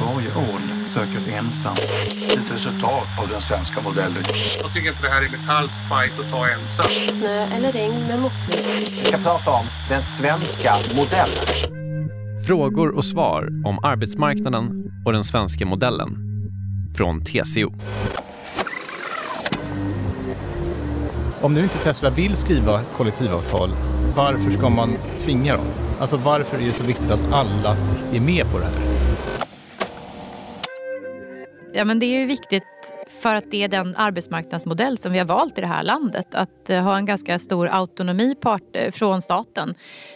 Varje ål söker ensam. Ett resultat av den svenska modellen. Jag tycker inte det här är Metalls fight att ta ensam. Snö eller regn med måttlig. Vi ska prata om den svenska modellen. Frågor och svar om arbetsmarknaden och den svenska modellen. Från TCO. Om nu inte Tesla vill skriva kollektivavtal, varför ska man tvinga dem? Alltså varför är det så viktigt att alla är med på det här? Ja, men det är ju viktigt för att det är den arbetsmarknadsmodell som vi har valt i det här landet. Att eh, ha en ganska stor autonomi part, eh, från staten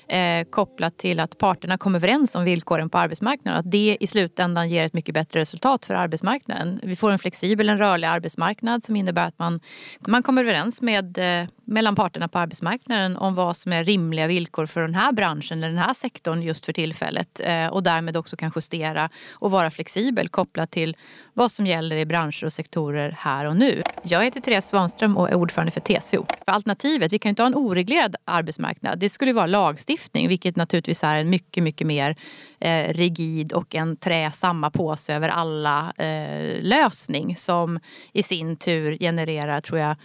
eh, kopplat till att parterna kommer överens om villkoren på arbetsmarknaden. Att det i slutändan ger ett mycket bättre resultat för arbetsmarknaden. Vi får en flexibel, en rörlig arbetsmarknad som innebär att man, man kommer överens med, eh, mellan parterna på arbetsmarknaden om vad som är rimliga villkor för den här branschen eller den här sektorn just för tillfället. Eh, och därmed också kan justera och vara flexibel kopplat till vad som gäller i branscher och sektorer här och nu. Jag heter Therese Svanström och är ordförande för TCO. För alternativet, vi kan ju inte ha en oreglerad arbetsmarknad. Det skulle vara lagstiftning, vilket naturligtvis är en mycket, mycket mer eh, rigid och en trä samma påse över alla eh, lösning som i sin tur genererar, tror jag,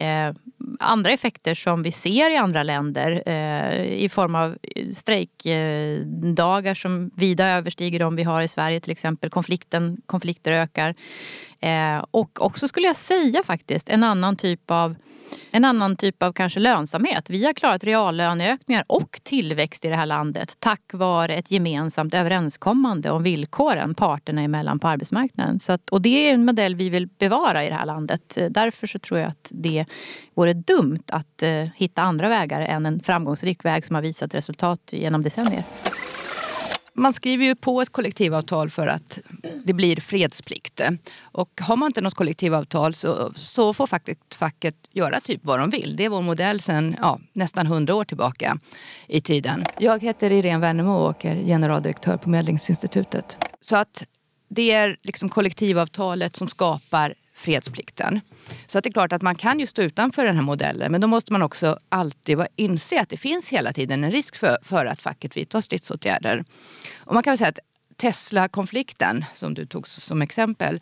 Eh, andra effekter som vi ser i andra länder eh, i form av strejkdagar som vida överstiger de vi har i Sverige till exempel. Konflikten, konflikter ökar. Eh, och också skulle jag säga faktiskt en annan typ av en annan typ av kanske lönsamhet. Vi har klarat reallöneökningar och tillväxt i det här landet tack vare ett gemensamt överenskommande om villkoren parterna emellan på arbetsmarknaden. Så att, och det är en modell vi vill bevara i det här landet. Därför så tror jag att det vore dumt att eh, hitta andra vägar än en framgångsrik väg som har visat resultat genom decennier man skriver ju på ett kollektivavtal för att det blir fredsplikt. Och har man inte något kollektivavtal så, så får facket, facket göra typ vad de vill. Det är vår modell sedan ja, nästan hundra år tillbaka i tiden. Jag heter Irene Wernemo och är generaldirektör på Medlingsinstitutet. Så att det är liksom kollektivavtalet som skapar fredsplikten. Så att det är klart att man kan ju stå utanför den här modellen men då måste man också alltid inse att det finns hela tiden en risk för, för att facket vidtar stridsåtgärder. Och man kan väl säga att Tesla-konflikten, som du tog som exempel,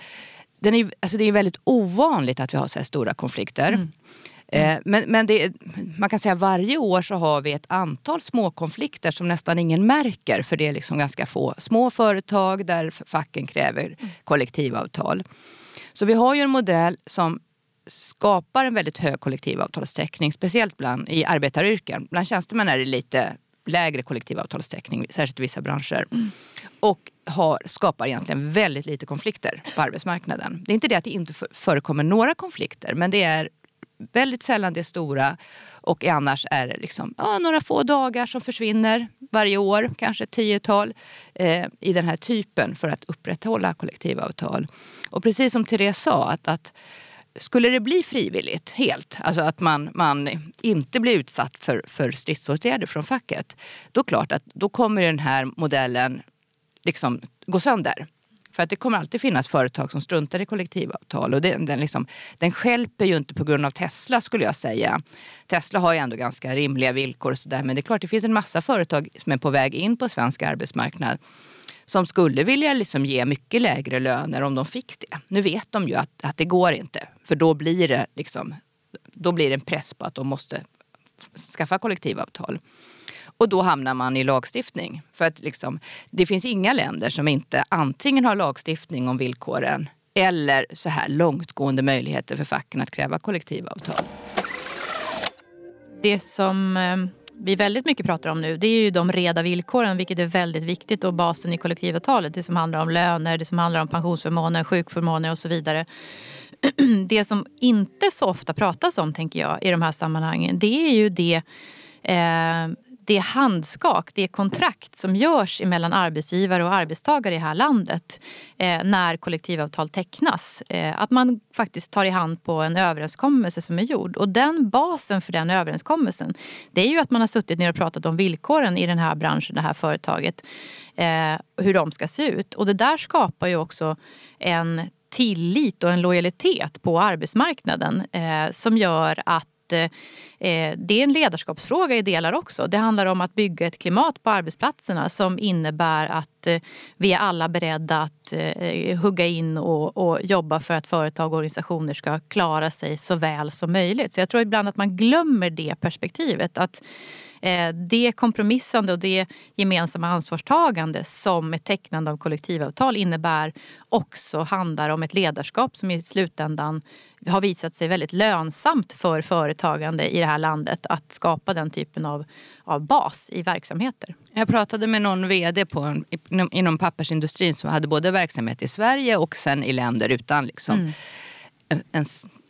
den är, alltså det är väldigt ovanligt att vi har så här stora konflikter. Mm. Mm. Men, men det, man kan säga att varje år så har vi ett antal småkonflikter som nästan ingen märker för det är liksom ganska få små företag där facken kräver mm. kollektivavtal. Så vi har ju en modell som skapar en väldigt hög kollektivavtalstäckning, speciellt bland, i arbetaryrken. Bland tjänstemän är det lite lägre kollektivavtalstäckning, särskilt i vissa branscher. Mm. Och har, skapar egentligen väldigt lite konflikter på arbetsmarknaden. Det är inte det att det inte förekommer några konflikter, men det är väldigt sällan det stora. Och annars är det liksom, ja, några få dagar som försvinner varje år, kanske ett tiotal, eh, i den här typen för att upprätthålla kollektivavtal. Och precis som Therese sa, att, att skulle det bli frivilligt helt, alltså att man, man inte blir utsatt för, för stridsåtgärder från facket, då klart att då kommer den här modellen liksom gå sönder. För att det kommer alltid finnas företag som struntar i kollektivavtal. Och den, den, liksom, den skälper ju inte på grund av Tesla skulle jag säga. Tesla har ju ändå ganska rimliga villkor och sådär. Men det är klart, det finns en massa företag som är på väg in på svensk arbetsmarknad som skulle vilja liksom ge mycket lägre löner om de fick det. Nu vet de ju att, att det går inte. För då blir det liksom, då blir det en press på att de måste skaffa kollektivavtal. Och då hamnar man i lagstiftning. För att liksom, det finns inga länder som inte antingen har lagstiftning om villkoren eller så här långtgående möjligheter för facken att kräva kollektivavtal. Det som ehm, vi väldigt mycket pratar om nu det är ju de reda villkoren vilket är väldigt viktigt och basen i kollektivavtalet. Det som handlar om löner, det som handlar om pensionsförmåner, sjukförmåner och så vidare. Det som inte så ofta pratas om tänker jag i de här sammanhangen det är ju det eh, det handskak, det kontrakt som görs mellan arbetsgivare och arbetstagare i det här landet eh, när kollektivavtal tecknas. Eh, att man faktiskt tar i hand på en överenskommelse som är gjord. Och den basen för den överenskommelsen det är ju att man har suttit ner och pratat om villkoren i den här branschen, det här företaget. Eh, hur de ska se ut. Och det där skapar ju också en tillit och en lojalitet på arbetsmarknaden eh, som gör att att eh, eh, det är en ledarskapsfråga i delar också. Det handlar om att bygga ett klimat på arbetsplatserna som innebär att eh, vi är alla beredda att eh, hugga in och, och jobba för att företag och organisationer ska klara sig så väl som möjligt. Så jag tror ibland att man glömmer det perspektivet. Att det kompromissande och det gemensamma ansvarstagande som ett tecknande av kollektivavtal innebär också handlar om ett ledarskap som i slutändan har visat sig väldigt lönsamt för företagande i det här landet att skapa den typen av, av bas i verksamheter. Jag pratade med någon vd på, inom pappersindustrin som hade både verksamhet i Sverige och sen i länder utan liksom, mm. En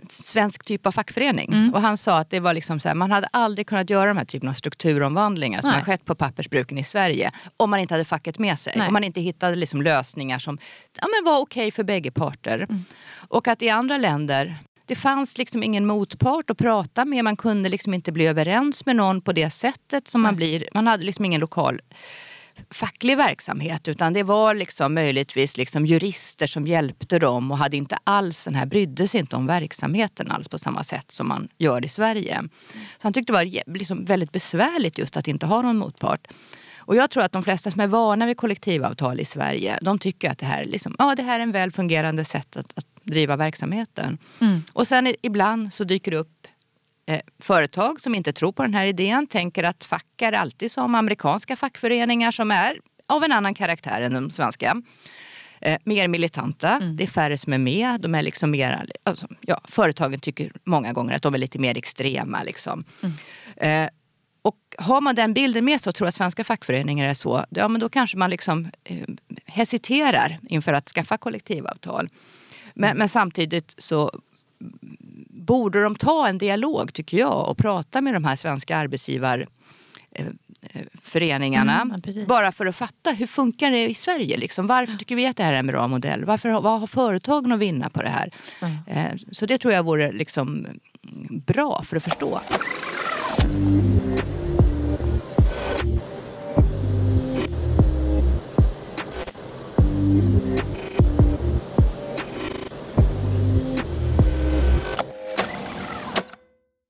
svensk typ av fackförening. Mm. Och han sa att det var liksom så här, man hade aldrig kunnat göra de här typen av strukturomvandlingar som Nej. har skett på pappersbruken i Sverige om man inte hade facket med sig. Nej. Om man inte hittade liksom lösningar som ja, men var okej okay för bägge parter. Mm. Och att i andra länder det fanns liksom ingen motpart att prata med. Man kunde liksom inte bli överens med någon på det sättet som man blir. Man hade liksom ingen lokal facklig verksamhet utan det var liksom möjligtvis liksom jurister som hjälpte dem och hade inte alls den här, brydde sig inte om verksamheten alls på samma sätt som man gör i Sverige. Så han tyckte det var liksom väldigt besvärligt just att inte ha någon motpart. Och jag tror att de flesta som är vana vid kollektivavtal i Sverige, de tycker att det här, liksom, ja, det här är en väl fungerande sätt att, att driva verksamheten. Mm. Och sen ibland så dyker det upp eh, företag som inte tror på den här idén tänker att fack är alltid som amerikanska fackföreningar som är av en annan karaktär än de svenska. Eh, mer militanta, mm. det är färre som är med. De är liksom mer, alltså, ja, företagen tycker många gånger att de är lite mer extrema. Liksom. Mm. Eh, och har man den bilden med sig och tror att svenska fackföreningar är så, ja men då kanske man liksom eh, hesiterar inför att skaffa kollektivavtal. Men, mm. men samtidigt så borde de ta en dialog, tycker jag, och prata med de här svenska arbetsgivarföreningarna. Mm, bara för att fatta hur funkar det i Sverige? Liksom? Varför tycker vi att det här är en bra modell? Varför, vad har företagen att vinna på det här? Mm. Så det tror jag vore liksom bra för att förstå.